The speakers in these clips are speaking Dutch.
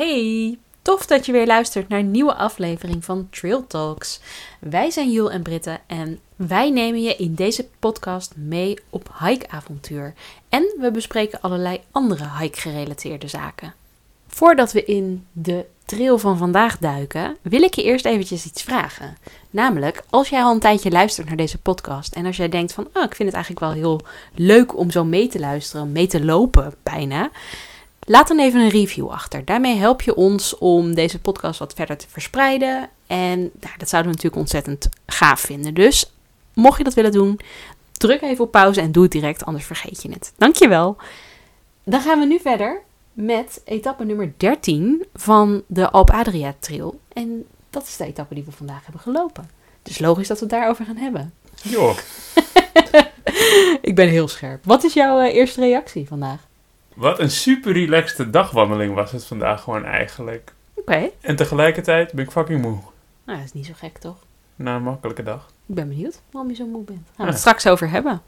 Hey, tof dat je weer luistert naar een nieuwe aflevering van Trail Talks. Wij zijn Jul en Britte en wij nemen je in deze podcast mee op hikeavontuur. En we bespreken allerlei andere hike-gerelateerde zaken. Voordat we in de trail van vandaag duiken, wil ik je eerst eventjes iets vragen. Namelijk, als jij al een tijdje luistert naar deze podcast en als jij denkt van, oh, ik vind het eigenlijk wel heel leuk om zo mee te luisteren, mee te lopen bijna, laat dan even een review achter. Daarmee help je ons om deze podcast wat verder te verspreiden en nou, dat zouden we natuurlijk ontzettend gaaf vinden. Dus, mocht je dat willen doen, druk even op pauze en doe het direct, anders vergeet je het. Dankjewel. Dan gaan we nu verder met etappe nummer 13 van de Alp Adria Trail. En dat is de etappe die we vandaag hebben gelopen. Dus logisch dat we het daarover gaan hebben. Joh, Ik ben heel scherp. Wat is jouw eh, eerste reactie vandaag? Wat een super relaxte dagwandeling was het vandaag gewoon eigenlijk. Oké. En tegelijkertijd ben ik fucking moe. Nou, dat is niet zo gek toch? Na een makkelijke dag. Ik ben benieuwd waarom je zo moe bent. Gaan we het straks over hebben.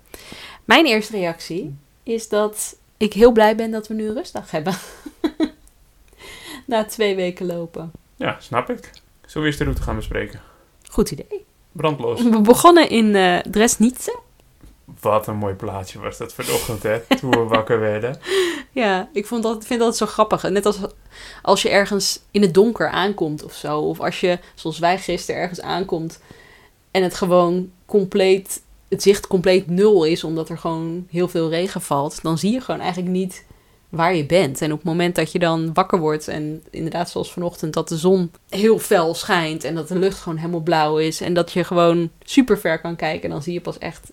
Mijn eerste reactie is dat ik heel blij ben dat we nu een rustdag hebben. Na twee weken lopen. Ja, snap ik. Zullen we eerst de route gaan bespreken? Goed idee. Brandlos. We begonnen in Dresnice. Wat een mooi plaatje was dat voor de ochtend, hè? Toen we wakker werden. Ja, ik vond dat, vind dat zo grappig. Net als als je ergens in het donker aankomt of zo. Of als je, zoals wij gisteren, ergens aankomt en het gewoon compleet, het zicht compleet nul is, omdat er gewoon heel veel regen valt. Dan zie je gewoon eigenlijk niet waar je bent. En op het moment dat je dan wakker wordt en inderdaad zoals vanochtend, dat de zon heel fel schijnt en dat de lucht gewoon helemaal blauw is. En dat je gewoon super ver kan kijken, dan zie je pas echt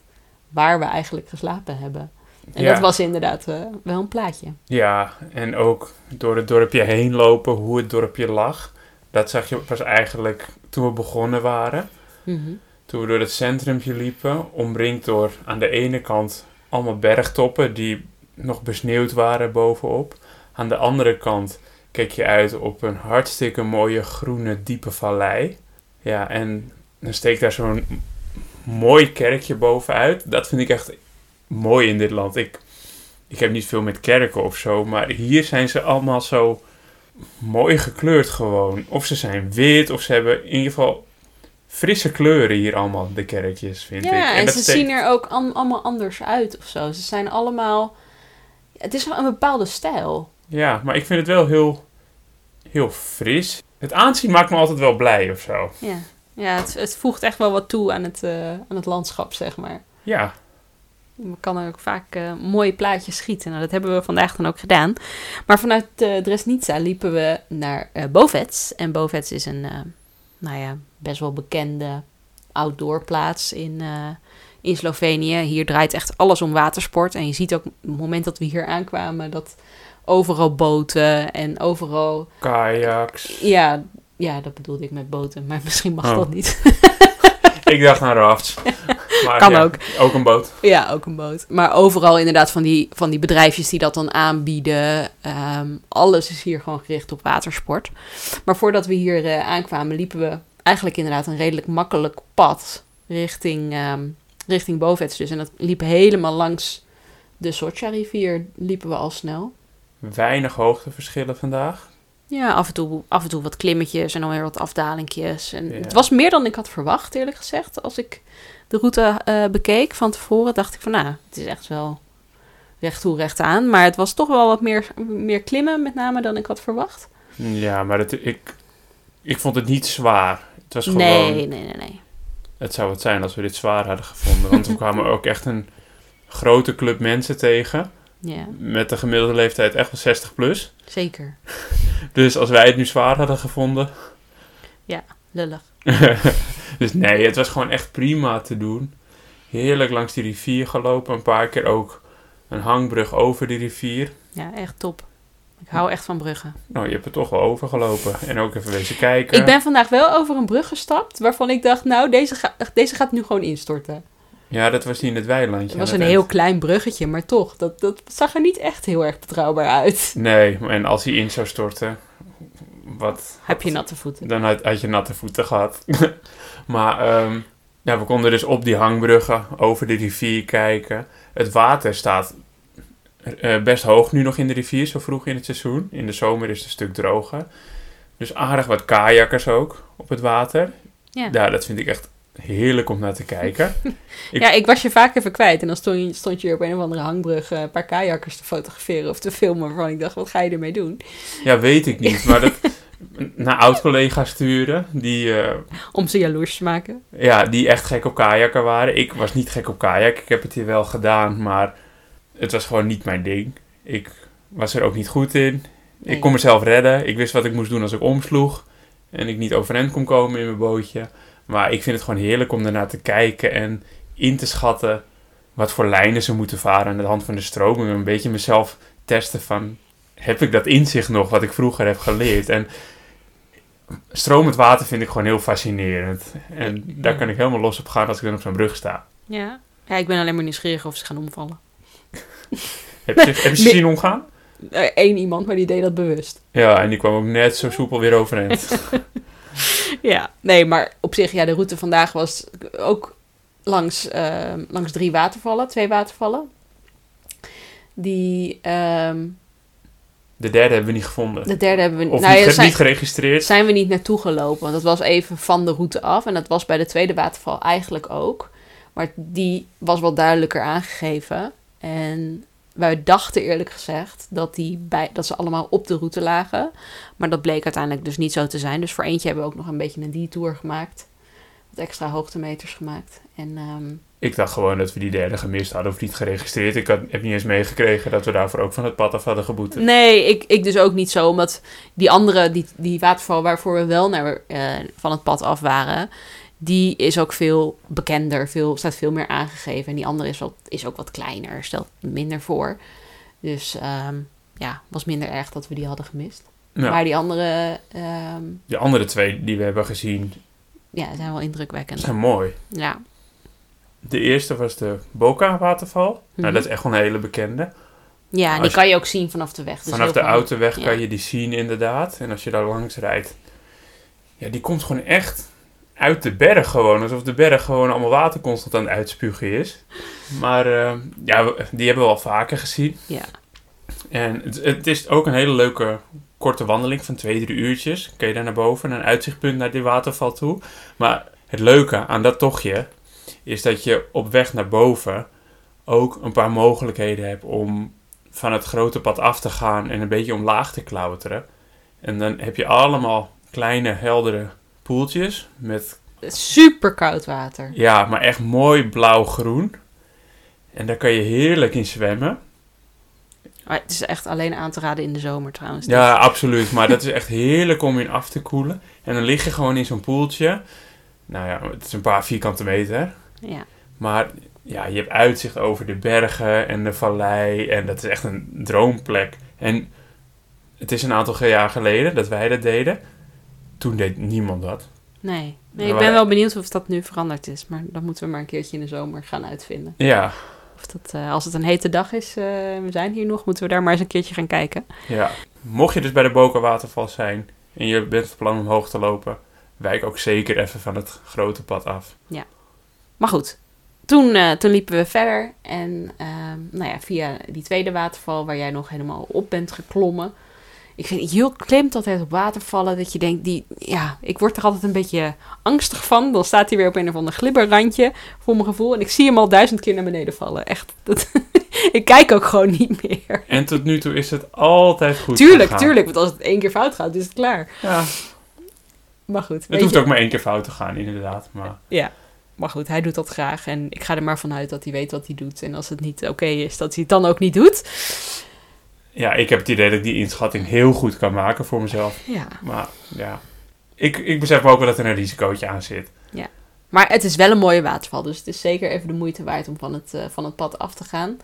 waar we eigenlijk geslapen hebben. En Ja. dat was inderdaad eh, wel een plaatje. Ja, en ook door het dorpje heen lopen, hoe het dorpje lag. Dat zag je pas eigenlijk toen we begonnen waren. Mhm. Toen we door het centrumpje liepen, omringd door aan de ene kant allemaal bergtoppen die nog besneeuwd waren bovenop. Aan de andere kant keek je uit op een hartstikke mooie groene diepe vallei. Ja, en dan steekt daar zo'n mooi kerkje bovenuit. Dat vind ik echt mooi in dit land. Ik, ik heb niet veel met kerken of zo, maar hier zijn ze allemaal zo mooi gekleurd gewoon. Of ze zijn wit, of ze hebben in ieder geval frisse kleuren hier allemaal, de kerkjes, vind ik. Ja, en, ze steekt- zien er ook an- allemaal anders uit of zo. Ze zijn allemaal... Het is wel een bepaalde stijl. Ja, maar ik vind het wel heel, heel fris. Het aanzien maakt me altijd wel blij of zo. Ja, ja het, het voegt echt wel wat toe aan het, eh, aan het landschap, zeg maar. Ja, Je kan er ook vaak eh, mooie plaatjes schieten. Nou, dat hebben we vandaag dan ook gedaan. Maar vanuit eh Dresnica liepen we naar eh Bovets. En Bovets is een, nou ja, best wel bekende outdoorplaats in, in Slovenië. Hier draait echt alles om watersport. En je ziet ook op het moment dat we hier aankwamen dat overal boten en overal... kajaks. Ja, ja, dat bedoelde ik met boten, maar misschien mag Oh. dat niet. ik dacht aan rafts. Maar Kan ja, ook. Ook een boot. Ja, ook een boot. Maar overal inderdaad van die, van die bedrijfjes die dat dan aanbieden. Ehm, alles is hier gewoon gericht op watersport. Maar voordat we hier eh, aankwamen, liepen we eigenlijk inderdaad een redelijk makkelijk pad richting, ehm richting Bovets. Dus. En dat liep helemaal langs de Socha-rivier, liepen we al snel. Weinig hoogteverschillen vandaag. Ja, af en toe, af en toe wat klimmetjes en dan weer wat afdalingjes. En Ja. Het was meer dan ik had verwacht, eerlijk gezegd. Als ik de route eh, bekeek van tevoren, dacht ik van nou, het is echt wel recht toe, recht aan. Maar het was toch wel wat meer, meer klimmen, met name dan ik had verwacht. Ja, maar het, ik, ik vond het niet zwaar. Het was gewoon... Nee, nee, nee, nee. Het zou het zijn als we dit zwaar hadden gevonden. Want we kwamen ook echt een grote club mensen tegen. Ja, Met de gemiddelde leeftijd echt wel 60 plus. zeker. Dus als wij het nu zwaar hadden gevonden. Lullig. dus nee, het was gewoon echt prima te doen. Heerlijk langs die rivier gelopen. Een paar keer ook een hangbrug over die rivier. Ja, echt top. Ik hou echt van bruggen. Nou, je hebt er toch wel overgelopen. En ook even wezen kijken. Ik ben vandaag wel over een brug gestapt waarvan ik dacht, nou, deze, ga, deze gaat nu gewoon instorten. Ja, dat was die in het weilandje. Het was een het heel klein bruggetje, maar toch, dat, dat zag er niet echt heel erg betrouwbaar uit. Nee, en als hij in zou storten, wat... Heb je natte voeten? Dan had, had je natte voeten gehad. maar ehm, ja, we konden dus op die hangbruggen over de rivier kijken. Het water staat eh, best hoog nu nog in de rivier, zo vroeg in het seizoen. In de zomer is het een stuk droger. Dus aardig wat kajakkers ook op het water. Ja. Ja, dat vind ik echt heerlijk om naar te kijken. Ik- Ja, ik was je vaak even kwijt. En dan stond je, stond je op een of andere hangbrug eh, een paar kajakkers te fotograferen of te filmen. Waarvan ik dacht, wat ga je ermee doen? Ja, weet ik niet. Maar dat naar oud-collega's sturen, die, eh, Om ze jaloers te maken. ja, die echt gek op kajakken waren. Ik was niet gek op kajak. Ik heb het hier wel gedaan, maar het was gewoon niet mijn ding. Ik was er ook niet goed in. Nee. Ik kon mezelf redden. Ik wist wat ik moest doen als ik omsloeg. En ik niet overeind kon komen in mijn bootje. Maar ik vind het gewoon heerlijk om ernaar te kijken en in te schatten wat voor lijnen ze moeten varen aan de hand van de stroming. Een beetje mezelf testen van, heb ik dat inzicht nog wat ik vroeger heb geleerd? En stromend water vind ik gewoon heel fascinerend. En daar kan ik helemaal los op gaan als ik dan op zo'n brug sta. Ja. Ja, ik ben alleen maar nieuwsgierig of ze gaan omvallen. Heb je, heb je ze zien omgaan? Eén iemand, maar die deed dat bewust. Ja, en die kwam ook net zo soepel weer overeind. Ja, nee, maar op zich, ja, de route vandaag was ook langs, eh, langs drie watervallen, twee watervallen. Die, ehm, De derde hebben we niet gevonden. de derde hebben we Of nou ja, niet, ge- zijn, niet geregistreerd. zijn we niet naartoe gelopen, want dat was even van de route af. En dat was bij de tweede waterval eigenlijk ook. Maar die was wel duidelijker aangegeven. En wij dachten eerlijk gezegd dat, die bij, dat ze allemaal op de route lagen. Maar dat bleek uiteindelijk dus niet zo te zijn. Dus voor eentje hebben we ook nog een beetje een detour gemaakt. Wat extra hoogtemeters gemaakt. En ehm, Ik dacht gewoon dat we die derde gemist hadden of niet geregistreerd. Ik had, heb niet eens meegekregen dat we daarvoor ook van het pad af hadden geboet. Nee, ik, ik dus ook niet zo. Omdat die andere, die, die waterval waarvoor we wel naar, eh, van het pad af waren... die is ook veel bekender, veel, staat veel meer aangegeven. En die andere is, wat, is ook wat kleiner, stelt minder voor. Dus ehm, ja, was minder erg dat we die hadden gemist. Ja, Maar die andere ehm, de andere twee die we hebben gezien ja, zijn wel indrukwekkend. zijn mooi. Ja. De eerste was de Boca waterval. Nou, Mhm. dat is echt wel een hele bekende. ja, en die kan je ook zien vanaf de weg. Dus Vanaf de autoweg ja. kan je die zien inderdaad. En als je daar langs rijdt, ja, die komt gewoon echt uit de berg gewoon. Alsof de berg gewoon allemaal water constant aan het uitspugen is. Maar eh, ja, die hebben we al vaker gezien. Ja. En het, het is ook een hele leuke korte wandeling van twee, drie uurtjes. Kun je daar naar boven, naar een uitzichtpunt naar die waterval toe. Maar het leuke aan dat tochtje is dat je op weg naar boven ook een paar mogelijkheden hebt om van het grote pad af te gaan en een beetje omlaag te klauteren. En dan heb je allemaal kleine, heldere poeltjes met, Super koud water. ja, maar echt mooi blauw-groen. En daar kan je heerlijk in zwemmen. Maar het is echt alleen aan te raden in de zomer trouwens. Ja, absoluut. Maar dat is echt heerlijk om in af te koelen. En dan lig je gewoon in zo'n poeltje. Nou ja, het is een paar vierkante meter. Ja. Maar ja, je hebt uitzicht over de bergen en de vallei. En dat is echt een droomplek. En het is een aantal jaar geleden dat wij dat deden. Toen deed niemand dat. Nee. nee Ja, ik ben wel benieuwd of dat nu veranderd is. Maar dan moeten we maar een keertje in de zomer gaan uitvinden. Ja, Of dat, eh, als het een hete dag is, eh, we zijn hier nog, moeten we daar maar eens een keertje gaan kijken. ja. Mocht je dus bij de Boca Waterval zijn en je bent van plan omhoog te lopen, wijk ook zeker even van het grote pad af. Maar goed, toen, eh, toen liepen we verder. En ehm, nou ja, via die tweede waterval waar jij nog helemaal op bent geklommen. Ik vind, Jul klimt altijd op watervallen dat je denkt, die, ja, ik word er altijd een beetje angstig van. Dan staat hij weer op een of ander glibberrandje, voor mijn gevoel. En ik zie hem al duizend keer naar beneden vallen. Echt, dat, ik kijk ook gewoon niet meer. En tot nu toe is het altijd goed tuurlijk, gegaan. tuurlijk, want als het één keer fout gaat, is het klaar. Ja, Maar goed, het hoeft je- ook maar één keer fout te gaan, inderdaad. Maar Ja, maar goed, hij doet dat graag. En ik ga er maar vanuit dat hij weet wat hij doet. En als het niet oké is, dat hij het dan ook niet doet. Ja, ik heb het idee dat ik die inschatting heel goed kan maken voor mezelf. Ja. Maar ja, ik, ik besef ook wel dat er een risicootje aan zit. Maar het is wel een mooie waterval. Dus het is zeker even de moeite waard om van het, eh, van het pad af te gaan.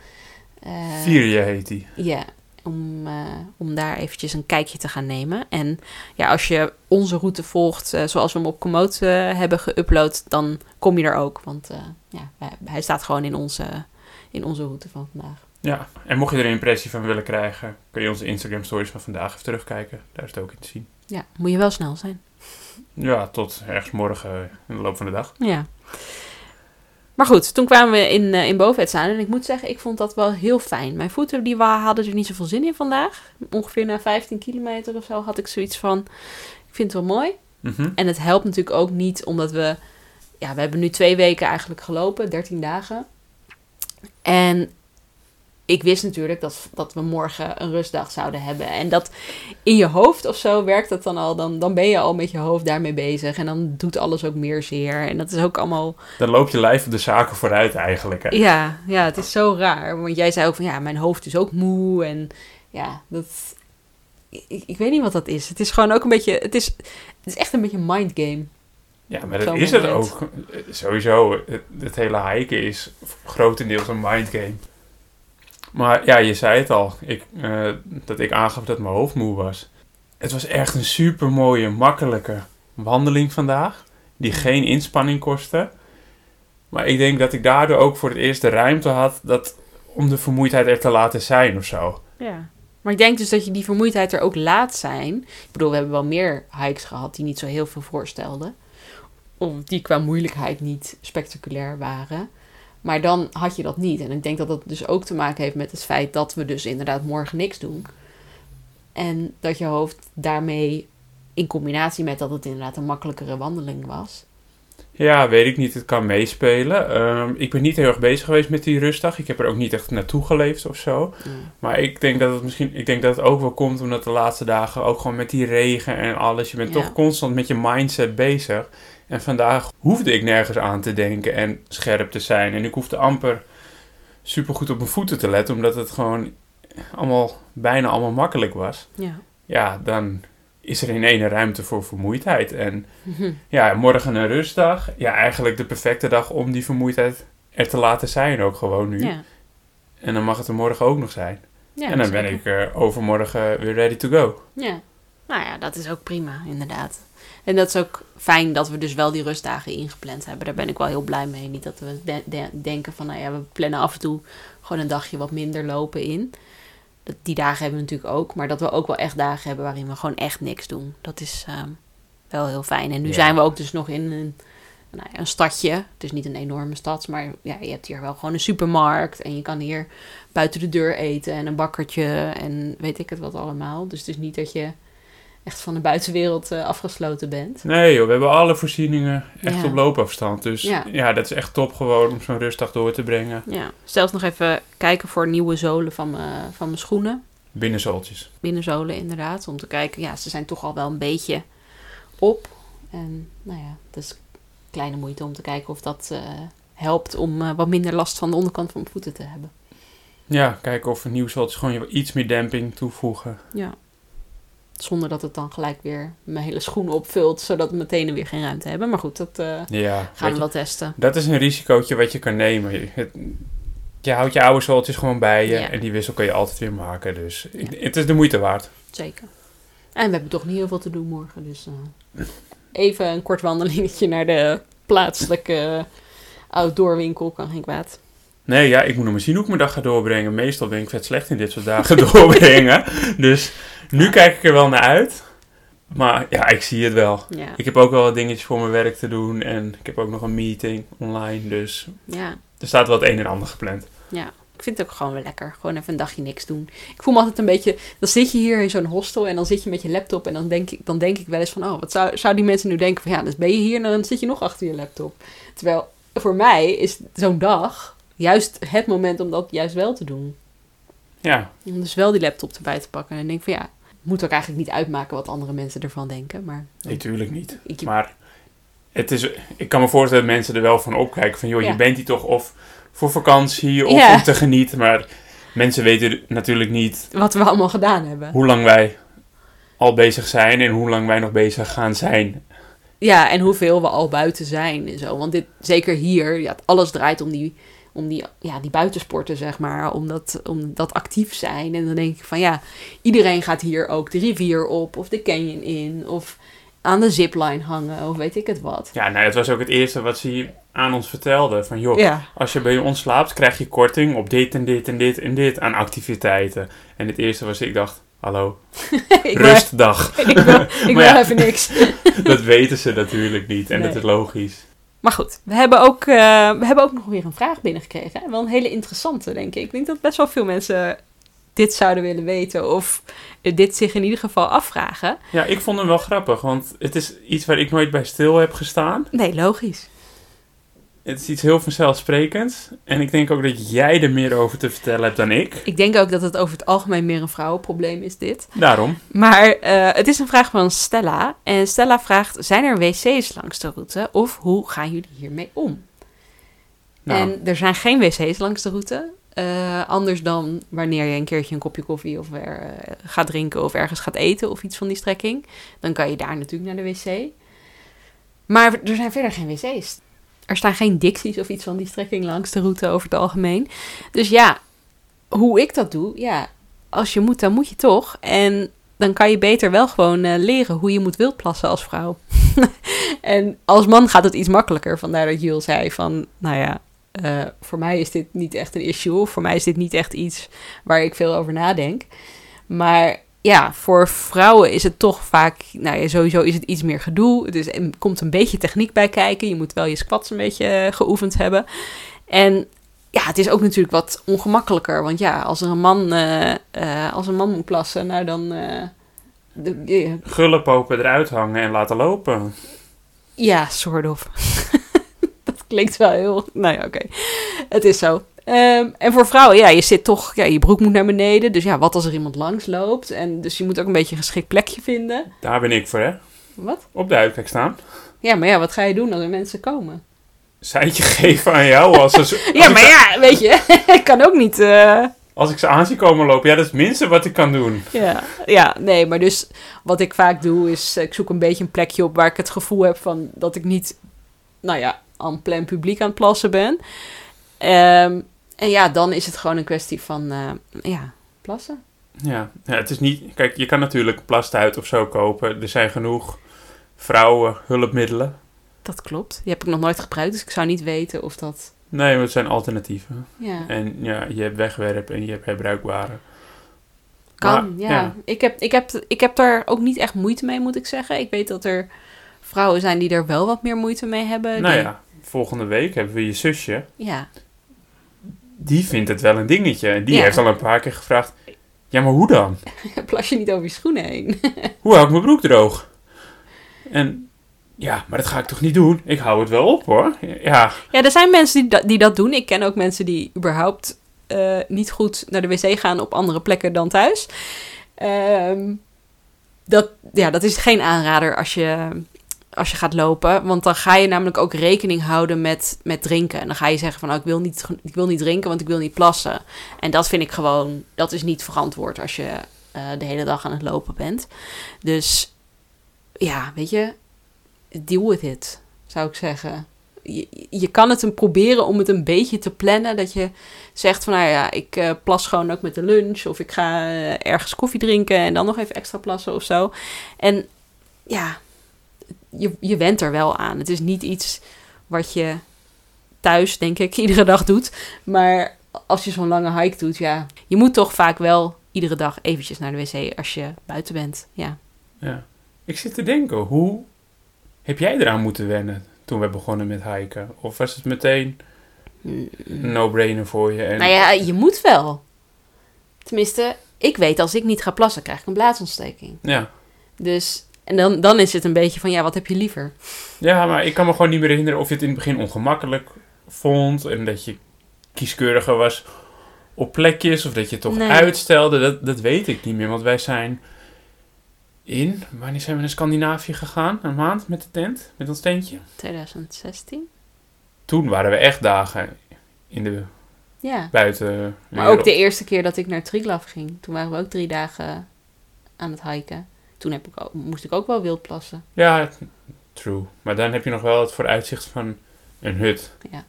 Eh, Vierje heet die. Ja, om, eh, om daar eventjes een kijkje te gaan nemen. En ja, als je onze route volgt zoals we hem op Komoot hebben geüpload, dan kom je er ook. Want ja, hij, hij staat gewoon in onze, in onze route van vandaag. Ja, en mocht je er een impressie van willen krijgen, kun je onze Instagram stories van vandaag even terugkijken. Daar is het ook in te zien. Ja, moet je wel snel zijn. Ja, tot ergens morgen in de loop van de dag. Ja. Maar goed, toen kwamen we in, uh, in. En ik moet zeggen, ik vond dat wel heel fijn. Mijn voeten die hadden er niet zoveel zin in vandaag. Ongeveer na 15 kilometer of zo had ik zoiets van... Ik vind het wel mooi. Mhm. En het helpt natuurlijk ook niet omdat we... Ja, we hebben nu twee weken eigenlijk gelopen. 13 dagen. En ik wist natuurlijk dat, dat we morgen een rustdag zouden hebben. En dat in je hoofd of zo werkt dat dan al. Dan, dan ben je al met je hoofd daarmee bezig. En dan doet alles ook meer zeer. En dat is ook allemaal... Dan loop je lijf op de zaken vooruit eigenlijk. Hè? Ja, ja, het is zo raar. Want jij zei ook van ja, mijn hoofd is ook moe. En ja, dat... Ik, ik weet niet wat dat is. Het is gewoon ook een beetje... Het is, het is echt een beetje een mindgame. Ja, maar dat is het moment. ook. Sowieso, het, het hele hiken is grotendeels een mindgame. Maar ja, je zei het al, ik, eh, dat ik aangaf dat mijn hoofd moe was. Het was echt een super mooie, makkelijke wandeling vandaag. Die geen inspanning kostte. Maar ik denk dat ik daardoor ook voor het eerst de ruimte had dat, om de vermoeidheid er te laten zijn of zo. Ja. Maar ik denk dus dat je die vermoeidheid er ook laat zijn. Ik bedoel, we hebben wel meer hikes gehad die niet zo heel veel voorstelden. Of die qua moeilijkheid niet spectaculair waren. Maar dan had je dat niet. En ik denk dat dat dus ook te maken heeft met het feit dat we dus inderdaad morgen niks doen. En dat je hoofd daarmee in combinatie met dat het inderdaad een makkelijkere wandeling was. Ja, weet ik niet. Het kan meespelen. Ehm, ik ben niet heel erg bezig geweest met die rustdag. Ik heb er ook niet echt naartoe geleefd of zo. Maar ik denk dat het misschien, ik denk dat het ook wel komt omdat de laatste dagen ook gewoon met die regen en alles. Je bent Ja. toch constant met je mindset bezig. En vandaag hoefde ik nergens aan te denken en scherp te zijn. En ik hoefde amper supergoed op mijn voeten te letten, omdat het gewoon allemaal, bijna allemaal makkelijk was. Ja. Ja, dan is er in ene ruimte voor vermoeidheid. En ja, morgen een rustdag. Ja, eigenlijk de perfecte dag om die vermoeidheid er te laten zijn ook gewoon nu. Ja. En dan mag het er morgen ook nog zijn. Ja, en dan ben ik overmorgen weer ready to go. Ja, nou ja, dat is ook prima, inderdaad. En dat is ook fijn dat we dus wel die rustdagen ingepland hebben. Daar ben ik wel heel blij mee. Niet dat we de- de- denken van, nou ja, we plannen af en toe gewoon een dagje wat minder lopen in. Dat, die dagen hebben we natuurlijk ook. Maar dat we ook wel echt dagen hebben waarin we gewoon echt niks doen. Dat is ehm, wel heel fijn. En nu Ja. zijn we ook dus nog in een, nou ja, een stadje. Het is niet een enorme stad, maar ja, je hebt hier wel gewoon een supermarkt. En je kan hier buiten de deur eten en een bakkertje en weet ik het wat allemaal. Dus het is niet dat je echt van de buitenwereld eh, afgesloten bent. Nee joh, we hebben alle voorzieningen echt Ja. op loopafstand. Dus Ja. ja. dat is echt top gewoon om zo'n rustdag door te brengen. Ja, zelfs nog even kijken voor nieuwe zolen van mijn, van mijn schoenen. Binnenzooltjes. Binnenzolen inderdaad, om te kijken. Ja, ze zijn toch al wel een beetje op. En nou ja, dat is kleine moeite om te kijken of dat eh, helpt om eh, wat minder last van de onderkant van mijn voeten te hebben. Ja, kijken of een nieuw zooltje gewoon je iets meer demping toevoegen. Ja. Zonder dat het dan gelijk weer mijn hele schoen opvult, zodat mijn tenen weer geen ruimte hebben. Maar goed, dat eh, Ja, gaan we wel testen. dat is een risicootje wat je kan nemen. Je, het- je houdt je oude zooltjes gewoon bij je Ja. en die wissel kan je altijd weer maken. Dus Ja. ik- het is de moeite waard. Zeker. En we hebben toch niet heel veel te doen morgen. Dus eh, even een kort wandelingetje naar de plaatselijke outdoorwinkel kan geen kwaad. Nee, ja, ik moet nog maar zien hoe ik mijn dag ga doorbrengen. Meestal ben ik vet slecht in dit soort dagen doorbrengen. Dus nu kijk ik er wel naar uit. Maar ja, ik zie het wel. Ja, Ik heb ook wel wat dingetjes voor mijn werk te doen. En ik heb ook nog een meeting online. Dus ja, er staat wel het een en ander gepland. ja. Ik vind het ook gewoon wel lekker. Gewoon even een dagje niks doen. Ik voel me altijd een beetje... Dan zit je hier in zo'n hostel en dan zit je met je laptop. En dan denk ik, dan denk ik wel eens van... Oh, wat zou, zou die mensen nu denken van... Ja, dus ben je hier en dan zit je nog achter je laptop. Terwijl voor mij is zo'n dag juist het moment om dat juist wel te doen. Ja, Om dus wel die laptop erbij te pakken. En ik denk van ja, moet ook eigenlijk niet uitmaken wat andere mensen ervan denken. Maar nee, tuurlijk niet. ik, Maar het is, ik kan me voorstellen dat mensen er wel van opkijken. Van joh, Ja. je bent hier toch of voor vakantie of Ja. om te genieten. Maar mensen weten natuurlijk niet wat we allemaal gedaan hebben. hoe lang wij al bezig zijn. En hoe lang wij nog bezig gaan zijn. Ja, en hoeveel we al buiten zijn en zo. Want dit, zeker hier, ja, alles draait om die, om die, ja, die buitensporten, zeg maar. Om dat, om dat actief zijn. En dan denk ik van ja, iedereen gaat hier ook de rivier op of de canyon in. Of aan de zipline hangen of weet ik het wat. Ja, nou, het was ook het eerste wat ze aan ons vertelde. Van joh, Ja, als je bij ons slaapt, krijg je korting op dit en dit en dit en dit aan activiteiten. En het eerste was, ik dacht, hallo, ik wil, rustdag. ik wil, ik wil ja. even niks. dat weten ze natuurlijk niet en Nee. dat is logisch. Maar goed, we hebben, ook, eh, we hebben ook nog weer een vraag binnengekregen. En wel een hele interessante, denk ik. Ik denk dat best wel veel mensen dit zouden willen weten. Of dit zich in ieder geval afvragen. Ja, ik vond hem wel grappig, want het is iets waar ik nooit bij stil heb gestaan. Nee, logisch. Het is iets heel vanzelfsprekends. En ik denk ook dat jij er meer over te vertellen hebt dan ik. Ik denk ook dat het over het algemeen meer een vrouwenprobleem is, dit. Daarom. Maar eh, het is een vraag van Stella. En Stella vraagt: Zijn er wc's langs de route? Of hoe gaan jullie hiermee om? Nou, En er zijn geen wc's langs de route. Eh, anders dan wanneer je een keertje een kopje koffie of er, eh, gaat drinken of ergens gaat eten of iets van die strekking. Dan kan je daar natuurlijk naar de wc. Maar er zijn verder geen wc's. Er staan geen dicties of iets van die strekking langs de route over het algemeen. Dus ja, hoe ik dat doe, ja, als je moet, dan moet je toch. En dan kan je beter wel gewoon eh, leren hoe je moet wildplassen als vrouw. en als man gaat het iets makkelijker. Vandaar dat Jules zei van, nou ja, eh, voor mij is dit niet echt een issue. Voor mij is dit niet echt iets waar ik veel over nadenk. Maar ja, voor vrouwen is het toch vaak, nou ja, sowieso is het iets meer gedoe. Dus er komt een beetje techniek bij kijken. Je moet wel je squats een beetje eh, geoefend hebben. En ja, het is ook natuurlijk wat ongemakkelijker. Want ja, als er een man, eh, eh, als een man moet plassen, nou dan. eh, de, eruit hangen en laten lopen. ja, soort of. dat klinkt wel heel. Nou ja, oké. Het is zo. Ehm, en voor vrouwen, ja, je zit toch, ja, je broek moet naar beneden. Dus ja, wat als er iemand langs loopt? En dus je moet ook een beetje een geschikt plekje vinden. Daar ben ik voor, hè? Wat? Op de uitkijk staan. Ja, maar ja, wat ga je doen als er mensen komen? Seintje geven aan jou als, als Ja, maar ze- ja, weet je, ik kan ook niet. eh, als ik ze aan zie komen lopen. Ja, dat is het minste wat ik kan doen. Ja, ja, nee, maar dus wat ik vaak doe is, eh, ik zoek een beetje een plekje op waar ik het gevoel heb van dat ik niet, nou ja, aan plan publiek aan het plassen ben. Ehm, en ja, dan is het gewoon een kwestie van, eh, ja, plassen. Ja. ja, het is niet... Kijk, je kan natuurlijk plastuit of zo kopen. Er zijn genoeg vrouwen hulpmiddelen. Dat klopt. Die heb ik nog nooit gebruikt, dus ik zou niet weten of dat, Nee, maar het zijn alternatieven. ja, En ja, je hebt wegwerp en je hebt herbruikbare. kan. Maar, ja. Ik, heb, ik, heb, ik heb daar ook niet echt moeite mee, moet ik zeggen. Ik weet dat er vrouwen zijn die er wel wat meer moeite mee hebben. Nou die- ja, volgende week hebben we je zusje. Ja, Die vindt het wel een dingetje. En die Ja. heeft al een paar keer gevraagd... Ja, maar hoe dan? plas je niet over je schoenen heen. Hoe hou ik mijn broek droog? En ja, maar dat ga ik toch niet doen? Ik hou het wel op hoor. Ja, Ja, er zijn mensen die, dat- die dat doen. Ik ken ook mensen die überhaupt eh, niet goed naar de wc gaan op andere plekken dan thuis. Ehm, dat, ja, dat is geen aanrader als je, als je gaat lopen. Want dan ga je namelijk ook rekening houden met, met drinken. En dan ga je zeggen van, oh, ik, wil niet, ik wil niet drinken, want ik wil niet plassen. En dat vind ik gewoon, dat is niet verantwoord als je eh, de hele dag aan het lopen bent. Dus ja, weet je, deal with it, zou ik zeggen je, je kan het een proberen om het een beetje te plannen. Dat je zegt van, nou ja, ik eh, plas gewoon ook met de lunch. Of ik ga eh, ergens koffie drinken en dan nog even extra plassen of zo. En ja, je, je went er wel aan. Het is niet iets wat je thuis, denk ik, iedere dag doet. Maar als je zo'n lange hike doet, ja, je moet toch vaak wel iedere dag eventjes naar de wc als je buiten bent. Ja. ja. Ik zit te denken, hoe heb jij eraan moeten wennen toen we begonnen met hiken? Of was het meteen een no-brainer voor je? En... Nou ja, je moet wel. Tenminste, ik weet als ik niet ga plassen, krijg ik een blaasontsteking. ja. Dus, en dan, dan is het een beetje van, ja, wat heb je liever? Ja, maar ik kan me gewoon niet meer herinneren of je het in het begin ongemakkelijk vond. En dat je kieskeuriger was op plekjes. Of dat je het toch Nee. uitstelde. Dat, dat weet ik niet meer. Want wij zijn in... Wanneer zijn we naar Scandinavië gegaan? Een maand met de tent? Met ons tentje? 2016? Toen waren we echt dagen in de Ja. buiten. Maar ook de eerste keer dat ik naar Triglav ging, toen waren we ook drie dagen aan het hiken. Toen heb ik ook, moest ik ook wel wild plassen. Ja, true. Maar dan heb je nog wel het vooruitzicht van een hut. Ja.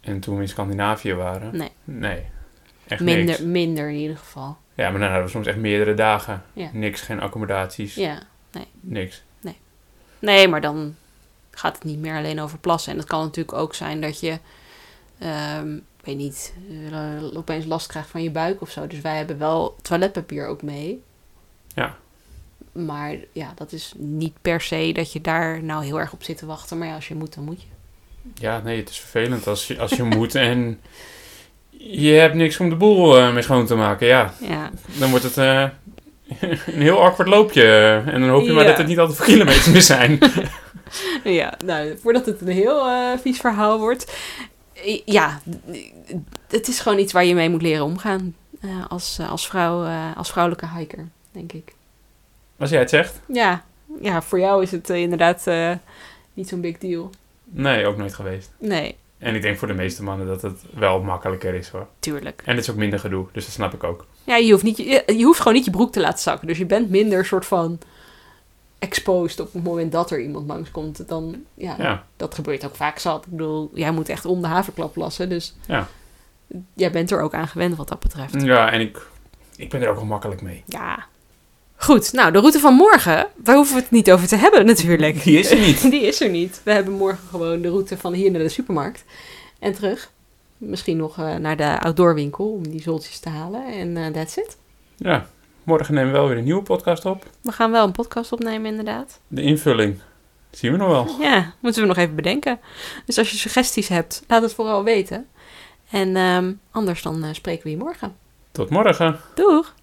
En toen we in Scandinavië waren... Nee. Nee. Echt Minder, niks. minder in ieder geval. Ja, maar dan hadden we soms echt meerdere dagen. Ja. Niks, geen accommodaties. Ja. Niks. Nee, maar dan gaat het niet meer alleen over plassen. En het kan natuurlijk ook zijn dat je, ik weet niet, eh, opeens last krijgt van je buik of zo. Dus wij hebben wel toiletpapier ook mee. Ja. Maar ja, dat is niet per se dat je daar nou heel erg op zit te wachten. Maar ja, als je moet, dan moet je. Ja, nee, het is vervelend als je, als je moet en je hebt niks om de boel eh, mee schoon te maken. Ja, Ja, dan wordt het eh, een heel awkward loopje. En dan hoop je maar dat het niet altijd voor kilometers meer zijn. ja nou, voordat het een heel eh, vies verhaal wordt. Ja, het is gewoon iets waar je mee moet leren omgaan. eh, als, eh, als, vrouw, eh, als vrouwelijke hiker, denk ik. Als jij het zegt. Ja, ja voor jou is het eh, inderdaad eh, niet zo'n big deal. Nee, ook nooit geweest. Nee, En ik denk voor de meeste mannen dat het wel makkelijker is hoor. tuurlijk. En het is ook minder gedoe, dus dat snap ik ook. Ja, je hoeft, niet, je, je hoeft gewoon niet je broek te laten zakken. Dus je bent minder soort van exposed op het moment dat er iemand langskomt. Dan, ja, Ja, dat gebeurt ook vaak zat. Ik bedoel, jij moet echt om de haverklap lassen. Dus Ja. jij bent er ook aan gewend wat dat betreft. ja en ik, ik ben er ook wel makkelijk mee. Ja. Goed, nou, de route van morgen, daar hoeven we het niet over te hebben natuurlijk. Die is er niet. Die is er niet. We hebben morgen gewoon de route van hier naar de supermarkt en terug. Misschien nog eh, naar de outdoorwinkel om die zoltjes te halen. En eh that's it. Ja, morgen nemen we wel weer een nieuwe podcast op. We gaan wel een podcast opnemen, inderdaad. De invulling zien we nog wel. Ja, moeten we nog even bedenken. Dus als je suggesties hebt, laat het vooral weten. En ehm, anders dan eh, spreken we je morgen. Tot morgen. Doeg!